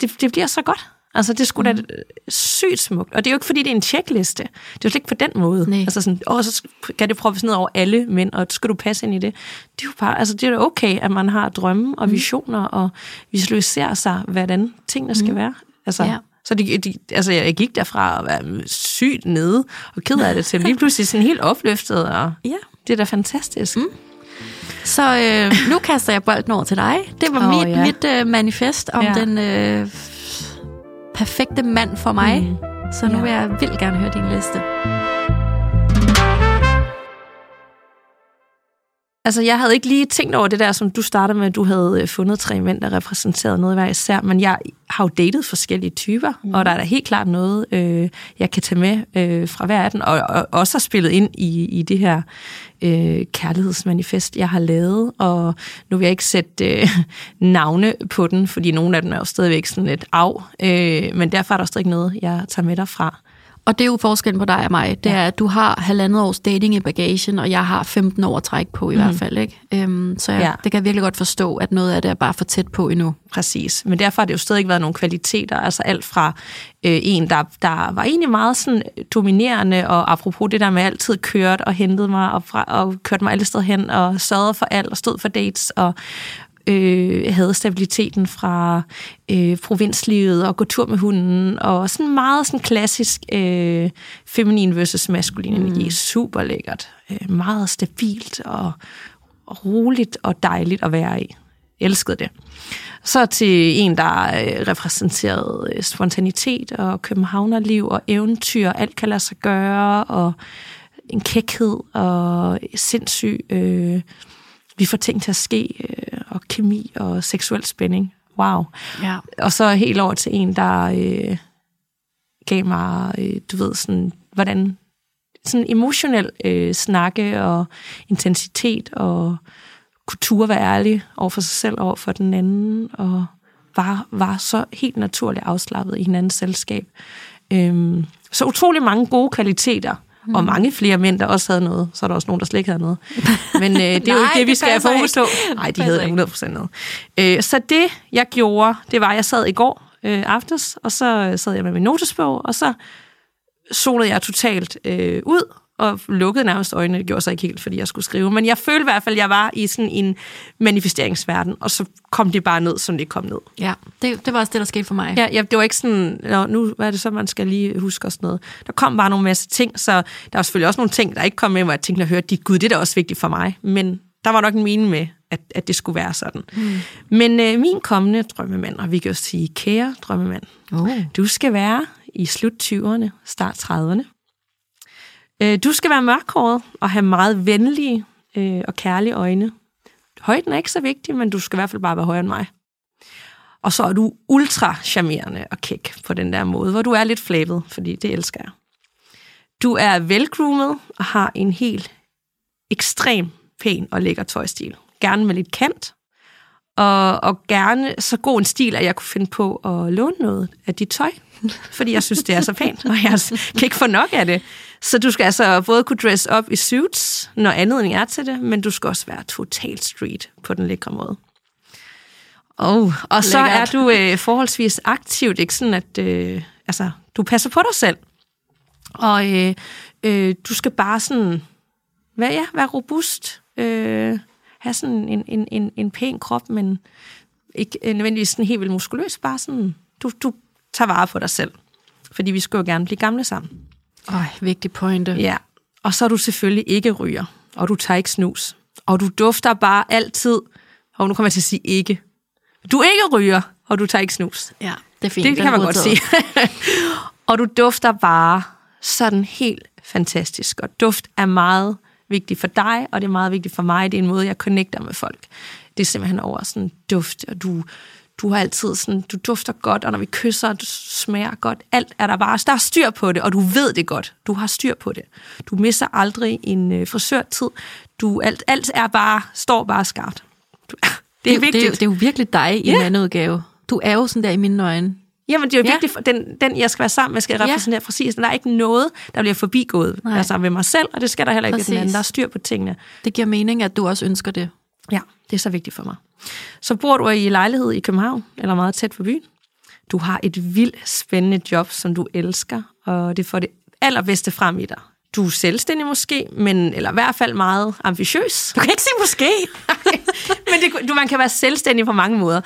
det, det bliver så godt. Altså, det skulle mm. da sygt smukt. Og det er jo ikke, fordi det er en checkliste. Det er jo slet ikke på den måde. Nej. Altså sådan, åh, så kan det proppes ned over alle mænd, og skal du passe ind i det. Det er jo bare, altså det er okay, at man har drømme og visioner, og visualiserer sig, hvordan tingene skal være. Altså, Ja. Så de, de, altså, jeg gik derfra at være sygt nede og ked af det til lige pludselig sådan helt opløftet, og Ja. det er da fantastisk. Mm. Så øh, nu kaster jeg bolden over til dig. Det var oh, mit, ja. mit øh, manifest om Ja. den øh, perfekte mand for mig. Mm. Så nu Ja. vil jeg vildt gerne høre din liste. Altså, jeg havde ikke lige tænkt over det der, som du startede med, at du havde øh, fundet tre mænd, der repræsenterede noget hver især, men jeg har jo datet forskellige typer, mm. og der er da helt klart noget, øh, jeg kan tage med øh, fra hver af den, og, og også har spillet ind i, i det her øh, kærlighedsmanifest, jeg har lavet, og nu vil jeg ikke sætte øh, [LAUGHS] navne på den, fordi nogle af dem er jo stadigvæk sådan lidt af, øh, men derfor er der stadig noget, jeg tager med derfra. Og det er jo forskellen på dig og mig. Det er, at du har halvandet års dating i bagagen, og jeg har 15 år at trække på i mm. hvert fald. Ikke? Øhm, så jeg, Ja. ja. det kan jeg virkelig godt forstå, at noget af det er bare for tæt på endnu. Præcis. Men derfor har det jo stadig været nogle kvaliteter. Altså alt fra øh, en, der, der var egentlig meget sådan dominerende, og apropos det der med altid kørt og hentet mig, og, fra, og kørte mig alle steder hen, og sørgede for alt, og stod for dates, og øh, havde stabiliteten fra øh, provinslivet, og gå tur med hunden, og sådan meget sådan klassisk øh, feminin versus maskulin energi. Super lækkert. Øh, meget stabilt, og roligt og dejligt at være i. Elskede det. Så til en, der øh, repræsenterede øh, spontanitet og københavnerliv og eventyr, alt kan lade sig gøre, og en kækhed og sindssyg, øh, vi får ting til at ske, og kemi og seksuel spænding. Wow. Ja. Og så helt over til en, der øh, gav mig, øh, du ved, sådan, hvordan sådan emotionel øh, snakke og intensitet og kultur være ærlig over for sig selv, over for den anden, og var, var så helt naturligt afslappet i hinandens selskab. Øhm, så utrolig mange gode kvaliteter, mm. og mange flere mænd, der også havde noget. Så er der også nogen, der slet ikke havde noget. Men øh, det er jo [LAUGHS] ikke det, vi det skal have fokus på. Nej, de havde passer da 100% noget. Øh, så det, jeg gjorde, det var, at jeg sad i går øh, aftes, og så sad jeg med min notesbog, og så solede jeg totalt øh, ud, og lukkede nærmest øjnene. Det gjorde så ikke helt, fordi jeg skulle skrive. Men jeg følte i hvert fald, at jeg var i sådan en manifesteringsverden, og så kom det bare ned, som det kom ned. Ja, det, det var også det, der skete for mig. Ja, ja, det var ikke sådan, Nå, nu hvad er det så, man skal lige huske og sådan noget. Der kom bare nogle masse ting, så der var selvfølgelig også nogle ting, der ikke kom med, hvor jeg tænkte, at høre, de, gud, det er da også vigtigt for mig. Men der var nok en mening med, at, at det skulle være sådan. Mm. Men øh, min kommende drømmemand, og vi kan jo sige kære drømmemand, Oh. du skal være i slut 20'erne, start 30'erne. Øh, Du skal være mørkhåret og have meget venlige øh, og kærlige øjne. Højden er ikke så vigtig, men du skal i hvert fald bare være højere end mig. Og så er du ultra charmerende og kæk på den der måde, hvor du er lidt flabet, fordi det elsker jeg. Du er velgroomet og har en helt ekstrem pæn og lækker tøjstil. Gerne med lidt kant, og, og gerne så god en stil, at jeg kunne finde på at låne noget af dit tøj, fordi jeg synes, det er så pænt, og jeg kan ikke få nok af det. Så du skal altså både kunne dress op i suits, når anledning er til det, men du skal også være totalt street på den lækre måde. Oh, og så Lækkert. er du øh, forholdsvis aktivt, ikke sådan at øh, altså, du passer på dig selv. Og øh, øh, du skal bare sådan være, ja, være robust, øh, have sådan en, en, en, en pæn krop, men ikke nødvendigvis sådan helt vildt muskuløs, bare sådan, du, du tager vare på dig selv. Fordi vi skal jo gerne blive gamle sammen. Øj, vigtig pointe. Ja, og så er du selvfølgelig ikke ryger, og du tager ikke snus, og du dufter bare altid, og nu kommer jeg til at sige ikke. Du ikke ryger, og du tager ikke snus. ja det er fint. Det den kan man godt sige. [LAUGHS] og du dufter bare sådan helt fantastisk, og duft er meget vigtigt for dig, og det er meget vigtigt for mig. Det er en måde, jeg connecter med folk. Det er simpelthen over sådan duft, og du, du har altid sådan, du dufter godt, og når vi kysser, du smager godt. Alt er der bare, der er styr på det, og du ved det godt. Du har styr på det. Du misser aldrig en øh, frisørtid. Du, alt, alt er bare, står bare skarpt. Du, [LAUGHS] det er Det, vigtigt. det, det er jo virkelig dig i Ja. en anden udgave. Du er jo sådan der i mine øjne. Jamen, det er jo Ja. vigtigt, den, den, jeg skal være sammen med, skal repræsentere ja. præcis. Der er ikke noget, der bliver forbigået Nej. altså ved mig selv, og det skal der heller ikke ved den Præcis. anden. Der er styr på tingene. Det giver mening, at du også ønsker det. Ja, det er så vigtigt for mig. Så bor du i lejlighed i København, eller meget tæt på byen. Du har et vildt spændende job, som du elsker, og det får det allerbedste frem i dig. Du er selvstændig måske, men, eller i hvert fald meget ambitiøs. Du kan ikke sige måske. [LAUGHS] men det, du, man kan være selvstændig på mange måder.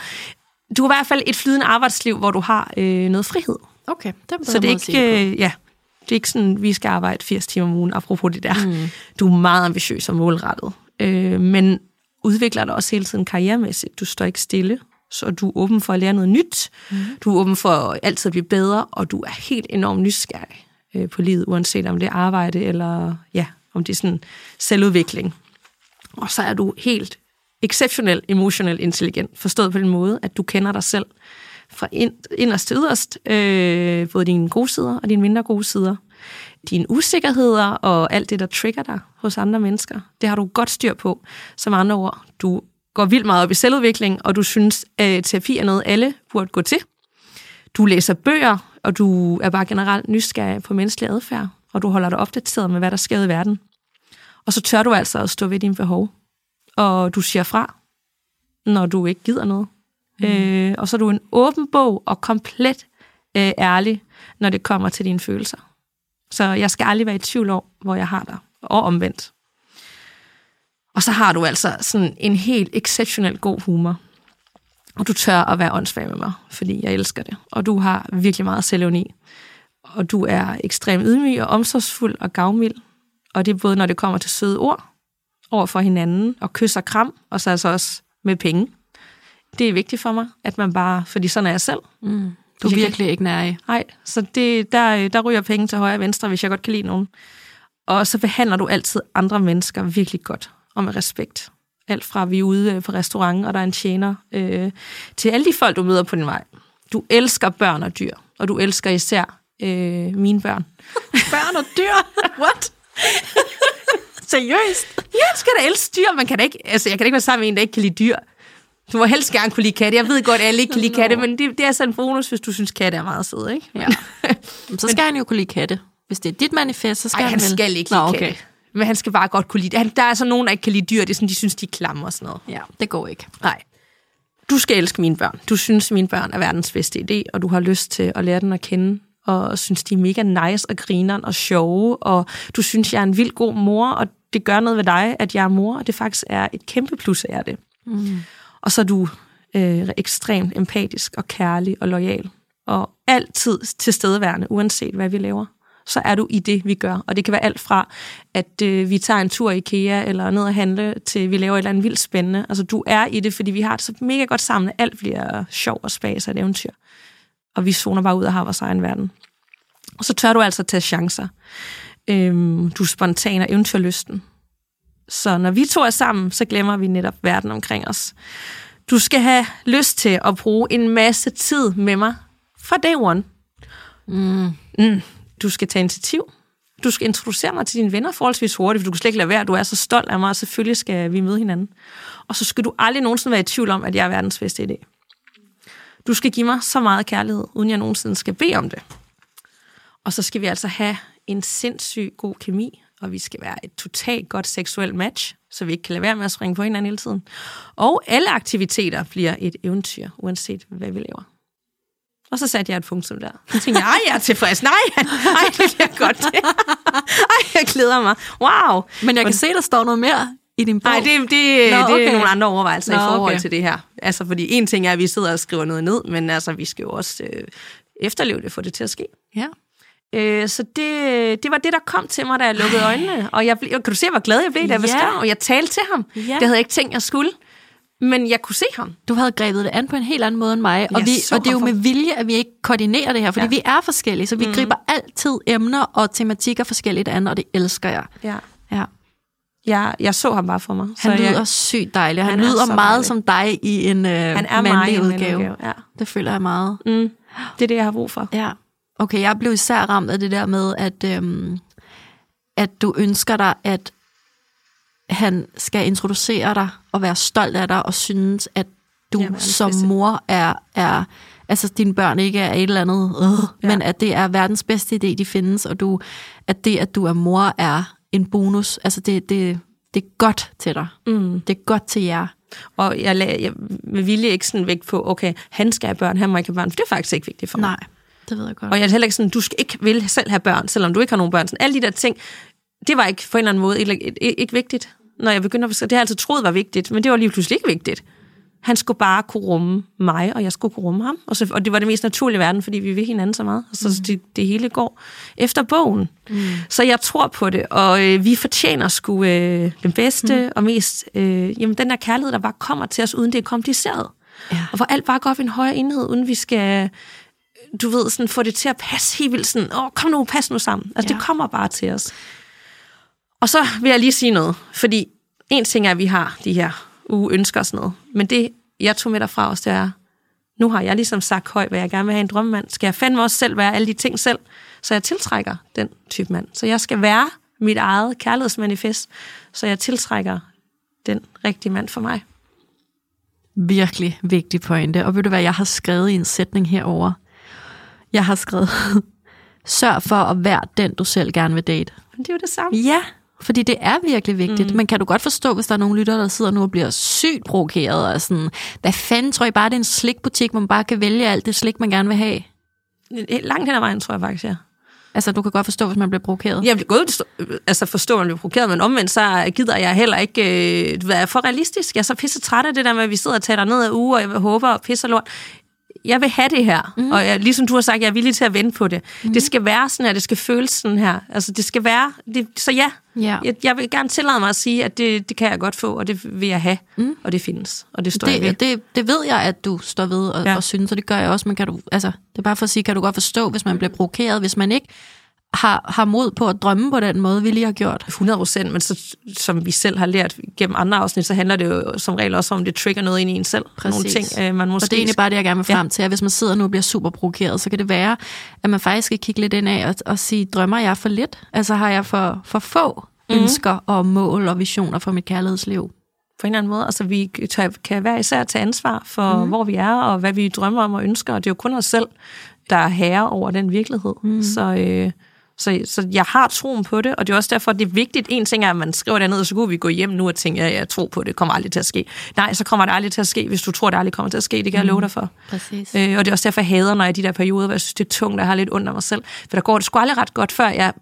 Du har i hvert fald et flydende arbejdsliv, hvor du har øh, noget frihed. Okay, det er en Så det er ikke, øh, ja, det er ikke sådan, vi skal arbejde 80 timer om ugen, apropos det der. Mm. Du er meget ambitiøs og målrettet, øh, men udvikler dig også hele tiden karrieremæssigt. Du står ikke stille, så du er åben for at lære noget nyt. Mm. Du er åben for altid at blive bedre, og du er helt enormt nysgerrig øh, på livet, uanset om det er arbejde eller ja, om det er sådan selvudvikling. Og så er du helt exceptionel emotionel intelligent, forstået på den måde, at du kender dig selv fra ind, inderst til yderst, øh, både dine gode sider og dine mindre gode sider. Dine usikkerheder og alt det, der trigger dig hos andre mennesker, det har du godt styr på. Som andre ord, du går vildt meget op i selvudvikling, og du synes, at terapi er noget, alle burde gå til. Du læser bøger, og du er bare generelt nysgerrig på menneskelig adfærd, og du holder dig opdateret med, hvad der sker i verden. Og så tør du altså at stå ved dine behov, og du siger fra, når du ikke gider noget. Mm. Øh, og så er du en åben bog og komplet øh, ærlig, når det kommer til dine følelser. Så jeg skal aldrig være i tvivl om, hvor jeg har dig, og omvendt. Og så har du altså sådan en helt exceptionelt god humor. Og du tør at være åndssvag med mig, fordi jeg elsker det. Og du har virkelig meget selvevni. Og du er ekstremt ydmyg og omsorgsfuld og gavmild. Og det er både, når det kommer til søde ord, over for hinanden, og kys og kram, og så altså også med penge. Det er vigtigt for mig, at man bare, fordi sådan er jeg selv. Mm. Du er virkelig ikke nær i. Nej, så det, der, der ryger penge til højre og venstre, hvis jeg godt kan lide nogen. Og så behandler du altid andre mennesker virkelig godt og med respekt. Alt fra vi er ude øh, på restaurant, og der er en tjener, øh, til alle de folk, du møder på din vej. Du elsker børn og dyr, og du elsker især øh, mine børn. [LAUGHS] Børn og dyr? [LAUGHS] What? [LAUGHS] Seriøst? Jeg skal da elske dyr. Man kan da ikke, altså, jeg kan da ikke være sammen med en, der ikke kan lide dyr. Du må helst gerne kunne lide katte. Jeg ved godt, at alle ikke kan lide katte, men det, det er sådan en bonus, hvis du synes, katte er meget søde, ikke? Ja. Så skal han jo kunne lide katte. Hvis det er dit manifest, så skal Ej, han vel... skal ikke Nå, lide okay. katte. Men han skal bare godt kunne lide det. Han, der er så nogen, der ikke kan lide dyr. Det er sådan, de synes, de er klamme og sådan noget. Ja, det går ikke. Nej. Du skal elske mine børn. Du synes, mine børn er verdens bedste idé, og du har lyst til at lære dem at kende, og synes, de er mega nice og grineren og sjove, og du synes, jeg er en vild god mor, og det gør noget ved dig, at jeg er mor, og det faktisk er et kæmpe plus af det. Mm. Og så er du øh, ekstremt empatisk og kærlig og lojal, og altid tilstedeværende, uanset hvad vi laver så er du i det, vi gør. Og det kan være alt fra, at øh, vi tager en tur i IKEA, eller ned og handle, til vi laver et eller andet vildt spændende. Altså, du er i det, fordi vi har det så mega godt sammen. Alt bliver sjov og spas og et eventyr. Og vi zoner bare ud og har vores egen verden. Og så tør du altså tage chancer. Øhm, du er spontan og eventyrlysten. Så når vi to er sammen, så glemmer vi netop verden omkring os. Du skal have lyst til at bruge en masse tid med mig fra day one. Mm. Mm. Du skal tage initiativ. Du skal introducere mig til dine venner forholdsvis hurtigt, for du kan slet ikke lade være. Du er så stolt af mig, og selvfølgelig skal vi møde hinanden. Og så skal du aldrig nogensinde være i tvivl om, at jeg er verdens bedste idé. Du skal give mig så meget kærlighed, uden jeg nogensinde skal bede om det. Og så skal vi altså have en sindssyg god kemi, og vi skal være et totalt godt seksuelt match, så vi ikke kan lade være med at springe på hinanden hele tiden. Og alle aktiviteter bliver et eventyr, uanset hvad vi laver. Og så satte jeg et punktum der. Så tænkte jeg, ej, jeg er tilfreds. Nej, [LAUGHS] ej, det bliver godt. [LAUGHS] Ej, jeg glæder mig. Wow. Men jeg kan se, der står noget mere i din bog. Nej, det, det, Nå, det er okay. nogle andre overvejelser Nå, i forhold okay. til det her. Altså, fordi en ting er, at vi sidder og skriver noget ned, men altså, vi skal jo også øh, efterleve det, få det til at ske. Ja. Øh, så det, det var det, der kom til mig, da jeg lukkede øjnene. Og jeg blev, kan du se, hvor glad jeg blev, da jeg Ja. beskrev? Og jeg talte til ham. Ja. Det havde jeg ikke tænkt, jeg skulle. Men jeg kunne se ham. Du havde grebet det an på en helt anden måde end mig, og, Jeg vi, og det er jo for- med vilje, at vi ikke koordinerer det her, fordi Ja. vi er forskellige, så vi mm. griber altid emner og tematikker forskelligt an, og det elsker jeg. Ja. Ja. Jeg, jeg så ham bare for mig. Han så lyder jeg, sygt dejlig, han, Han er lyder meget dejlig. som dig i en øh, han er mandlig udgave. udgave. Ja. Det føler jeg meget. Mm. Det er det, jeg har brug for. Ja. Okay, jeg blev især ramt af det der med, at, øhm, at du ønsker dig, at han skal introducere dig og være stolt af dig og synes, at du verdens som bedste. mor er, er, altså dine børn ikke er et eller andet, øh, Ja. men at det er verdens bedste idé, de findes, og du, at det, at du er mor, er en bonus. Altså det, det, det er godt til dig. Mm. Det er godt til jer. Og jeg lagde jeg med vilje ikke sådan vægt på, okay, han skal have børn, han må ikke have børn, for det er faktisk ikke vigtigt for mig. Nej, det ved jeg godt. Og jeg er heller ikke sådan, du skal ikke vil selv have børn, selvom du ikke har nogen børn. Sådan, alle de der ting, det var ikke på en eller anden måde ikke, ikke, ikke vigtigt. Når jeg begyndte at det har jeg altid troet var vigtigt, men det var lige pludselig ikke vigtigt. Han skulle bare kunne rumme mig, og jeg skulle kunne rumme ham. Og, så, og det var det mest naturlige i verden, fordi vi vil hinanden så meget. Så mm. det, det hele går efter bogen. Mm. Så jeg tror på det, og øh, vi fortjener sgu øh, den bedste mm. og mest, øh, jamen den der kærlighed, der bare kommer til os, uden det er kompliceret. Ja. Og hvor alt bare går op i en højere enhed, uden vi skal du ved, sådan, få det til at passe helt vildt sådan, åh, kom nu, pas nu sammen. Altså, ja. Det kommer bare til os. Og så vil jeg lige sige noget, fordi en ting er, at vi har de her uge ønsker og sådan noget, men det, jeg tog med derfra også, det er, nu har jeg ligesom sagt højt, hvad jeg gerne vil have en drømmemand. Skal jeg fandme også selv være alle de ting selv, så jeg tiltrækker den type mand. Så jeg skal være mit eget kærlighedsmanifest, så jeg tiltrækker den rigtige mand for mig. Virkelig vigtig pointe. Og ved du hvad, jeg har skrevet i en sætning herover. Jeg har skrevet, [LAUGHS] sørg for at være den, du selv gerne vil date. Men det er jo det samme. Ja, fordi det er virkelig vigtigt. Mm. Men kan du godt forstå, hvis der er nogle lyttere, der sidder nu og bliver sygt provokeret og sådan, hvad fanden tror I bare, det er en slikbutik, hvor man bare kan vælge alt det slik, man gerne vil have? Langt hen ad vejen, tror jeg faktisk, ja. Altså, du kan godt forstå, hvis man bliver provokeret. Jeg vil godt altså forstå, at man bliver provokeret, men omvendt så gider jeg heller ikke øh, være for realistisk. Jeg er så pisse træt af det der med, at vi sidder og tager ned af uge, og jeg håber og pisser lort. Jeg vil have det her, mm. og jeg, ligesom du har sagt, jeg er villig til at vente på det. Mm. Det skal være sådan her, det skal føles sådan her. Altså, det skal være, det, så ja, Ja. jeg, jeg vil gerne tillade mig at sige, at det, det kan jeg godt få, og det vil jeg have, mm. og det findes, og det står jeg ved. Det, det, det ved jeg, at du står ved og, ja. og synes, og det gør jeg også. Men kan du, altså, det er bare for at sige, kan du godt forstå, hvis man bliver provokeret, hvis man ikke har, har mod på at drømme på den måde, vi lige har gjort. 100 procent, men så, som vi selv har lært gennem andre afsnit, så handler det jo som regel også om, at det trigger noget ind i en selv. Nogle ting, øh, man måske... Og det er egentlig bare det, jeg gerne vil Ja. frem til, at hvis man sidder nu og bliver super provokeret, så kan det være, at man faktisk skal kigge lidt ind af og, og sige, drømmer jeg for lidt? Altså har jeg for, for få mm. ønsker og mål og visioner for mit kærlighedsliv? på en eller anden måde. Altså, vi kan hver især tage ansvar for, mm. hvor vi er, og hvad vi drømmer om og ønsker, og det er jo kun os selv, der er herre over den virkelighed. Mm. Så, øh, så, så jeg har troen på det, og det er også derfor, det er vigtigt. En ting er, at man skriver det ned, og så kunne vi gå hjem nu og tænke, ja, jeg tror på det, kommer aldrig til at ske. Nej, så kommer det aldrig til at ske, hvis du tror, det aldrig kommer til at ske. Det kan jeg love dig for. Præcis. Øh, og det er også derfor, jeg hader, når jeg er i de der perioder, hvor jeg synes, det er tungt, og jeg har lidt ondt af mig selv. For der går det sgu aldrig ret godt, før jeg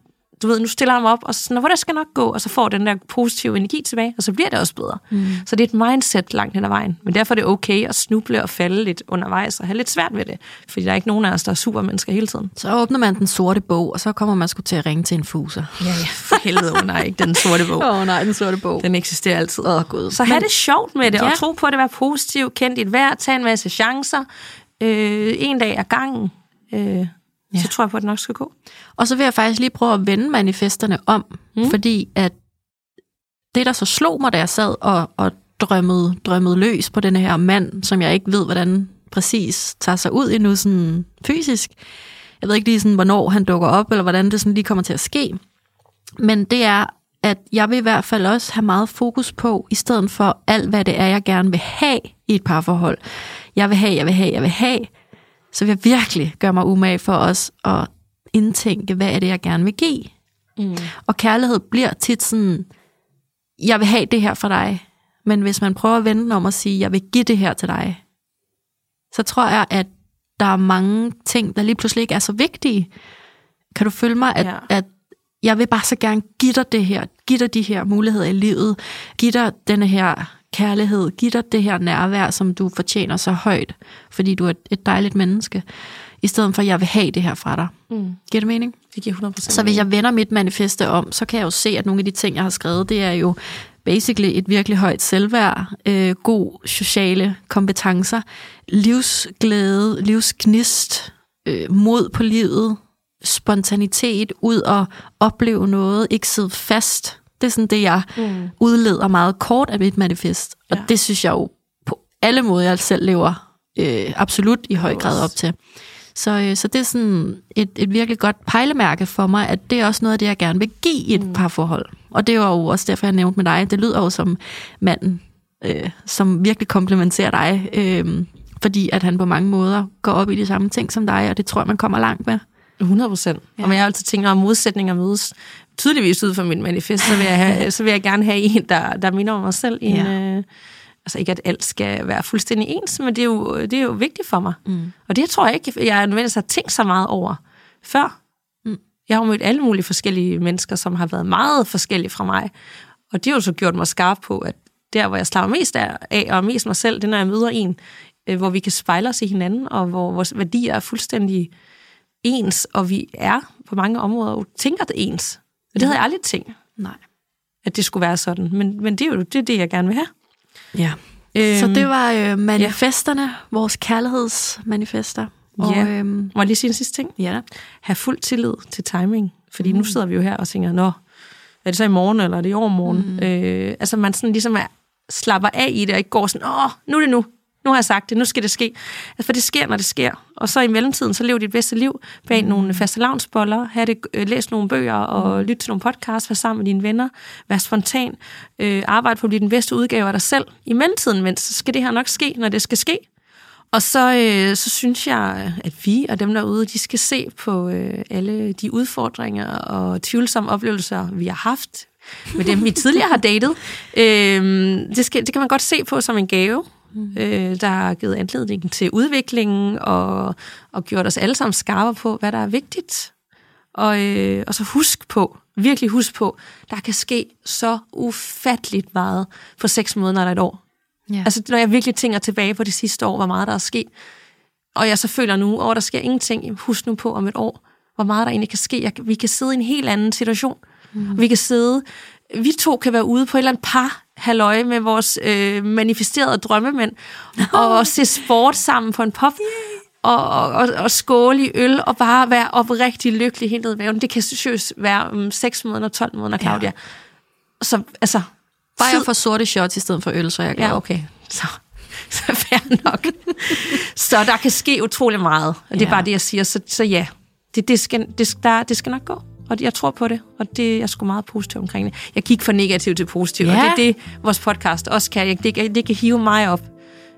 du ved, nu stiller jeg mig op, og så sådan, hvor det skal nok gå, og så får den der positive energi tilbage, og så bliver det også bedre. Mm. Så det er et mindset langt hen ad vejen. Men derfor er det okay at snuble og falde lidt undervejs, og have lidt svært ved det. Fordi der er ikke nogen af os, der er supermennesker hele tiden. Så åbner man den sorte bog, og så kommer man sgu til at ringe til en fuser. Ja, ja, for helvede, oh, nej, ikke den sorte bog. [LAUGHS] Åh oh, nej, den sorte bog. Den eksisterer altid. Åh, Gud. Så have det sjovt med det, ja. Og tro på at det, være positiv, kend dit værd, tag en masse chancer, øh, en dag ad gangen. Øh, ja. Så tror jeg på, at det nok skal gå. Og så vil jeg faktisk lige prøve at vende manifesterne om, mm. fordi at det, der så slog mig, da jeg sad og, og drømmede, drømmede løs på den her mand, som jeg ikke ved, hvordan præcis tager sig ud endnu sådan fysisk. Jeg ved ikke lige sådan, hvornår han dukker op, eller hvordan det sådan lige kommer til at ske. Men det er, at jeg vil i hvert fald også have meget fokus på, i stedet for alt, hvad det er, jeg gerne vil have i et parforhold. Jeg vil have, jeg vil have, jeg vil have. Så vil jeg virkelig gøre mig umage for os at indtænke, hvad er det, jeg gerne vil give. Mm. Og kærlighed bliver tit sådan, jeg vil have det her for dig. Men hvis man prøver at vende om og sige, jeg vil give det her til dig, så tror jeg, at der er mange ting, der lige pludselig ikke er så vigtige. Kan du følge mig, at, ja. at jeg vil bare så gerne give dig det her, give dig de her muligheder i livet, give dig denne her kærlighed, give dig det her nærvær, som du fortjener så højt, fordi du er et- et dejligt menneske, i stedet for, at jeg vil have det her fra dig. Mm. Giver det mening? Det giver 100%. Så hvis jeg vender mit manifeste om, så kan jeg jo se, at nogle af de ting, jeg har skrevet, det er jo basically et virkelig højt selvværd, øh, god sociale kompetencer, livsglæde, livsgnist, øh, mod på livet, spontanitet, ud og opleve noget, ikke sidde fast. Det er sådan det, jeg Mm. udleder meget kort af mit manifest. Og Ja. det synes jeg jo på alle måder, jeg selv lever øh, absolut i høj grad op til. Så, øh, så det er sådan et, et virkelig godt pejlemærke for mig, at det er også noget af det, jeg gerne vil give i et mm. parforhold. Og det var jo også derfor, jeg nævnte med dig. Det lyder jo som manden, øh, som virkelig komplementerer dig, øh, fordi at han på mange måder går op i de samme ting som dig, og det tror jeg, man kommer langt med. 100 procent. Ja. Og jeg har altid tænkt, når modsætninger mødes tydeligvis ud fra mit manifest, så vil jeg, have, så vil jeg gerne have en, der, der minder om mig selv. En, Ja. øh, altså ikke, at alt skal være fuldstændig ens, men det er jo, det er jo vigtigt for mig. Mm. Og det tror jeg ikke, jeg nødvendigvis har tænkt så meget over før. Mm. Jeg har jo mødt alle mulige forskellige mennesker, som har været meget forskellige fra mig. Og det har jo så gjort mig skarp på, at der, hvor jeg slapper mest af, og mest mig selv, det er, når jeg møder en, øh, hvor vi kan spejle os i hinanden, og hvor vores værdier er fuldstændig ens, og vi er på mange områder jo tænker det ens. Og det havde jeg aldrig tænkt, Nej. at det skulle være sådan. Men, men det er jo det, er det, jeg gerne vil have. Ja. Øhm, Så det var øh, manifesterne, ja. vores kærlighedsmanifester. Og, Ja. øhm, Må jeg lige sige en sidste ting? ja. Have fuld tillid til timing. Fordi mm. nu sidder vi jo her og tænker, nå, er det så i morgen, eller er det i overmorgen? Mm. Øh, altså man sådan ligesom er, slapper af i det, og ikke går sådan, åh, nu er det nu. Nu har jeg sagt det, nu skal det ske. Altså, for det sker, når det sker. Og så i mellemtiden, så lev dit bedste liv bag mm. nogle faste lavnsboller, have det, øh, læs nogle bøger og mm. lyt til nogle podcasts, vær sammen med dine venner, vær spontan, øh, arbejde på at blive den bedste udgave af dig selv. I mellemtiden, mens så skal det her nok ske, når det skal ske. Og så, øh, så synes jeg, at vi og dem derude, de skal se på øh, alle de udfordringer og tvivlsomme oplevelser, vi har haft med dem, vi tidligere har datet. [LAUGHS] Øh, det, skal, det kan man godt se på som en gave, mm. øh, der har givet anledning til udviklingen og, og gjort os alle sammen skarpe på, hvad der er vigtigt. Og, øh, og så husk på, virkelig husk på, der kan ske så ufatteligt meget på seks måneder eller et år. Ja. Altså, når jeg virkelig tænker tilbage på det sidste år, hvor meget der er sket. og jeg så føler nu, at der sker ingenting, husk nu på om et år, hvor meget der egentlig kan ske. Jeg, vi kan sidde i en helt anden situation. Mm. Vi kan sidde, vi to kan være ude på et eller andet par halløj med vores øh, manifesterede drømmemænd, [LAUGHS] og se sport sammen på en pop, og, og, og, og skåle i øl, og bare være oprigtig lykkelig helt ned i maven. Det kan seriøst være um, 6 måneder, 12 måneder, Claudia. Ja. Så, altså... Bare jeg får sorte shots i stedet for øl, så jeg. Ja, okay. Så, [LAUGHS] så fair nok. [LAUGHS] så der kan ske utrolig meget, og det er ja. bare det, jeg siger. Så, så ja, det, det, skal, det, der, det skal nok gå. Og jeg tror på det, og det jeg er sgu meget positiv omkring det. Jeg gik fra negativ til positiv, ja. og det er det, vores podcast også kan. Det, det, det kan hive mig op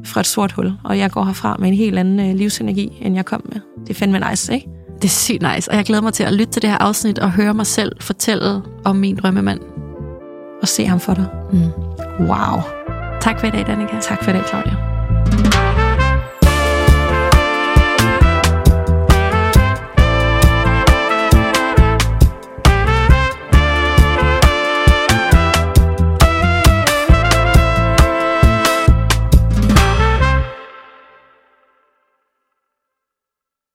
fra et sort hul, og jeg går herfra med en helt anden øh, livsenergi, end jeg kom med. Det er fandme nice, ikke? Det er sygt nice, og jeg glæder mig til at lytte til det her afsnit og høre mig selv fortælle om min drømmemand. Og se ham for dig. Mm. Wow. Tak for i dag, Danika. Tak for i dag, Claudia.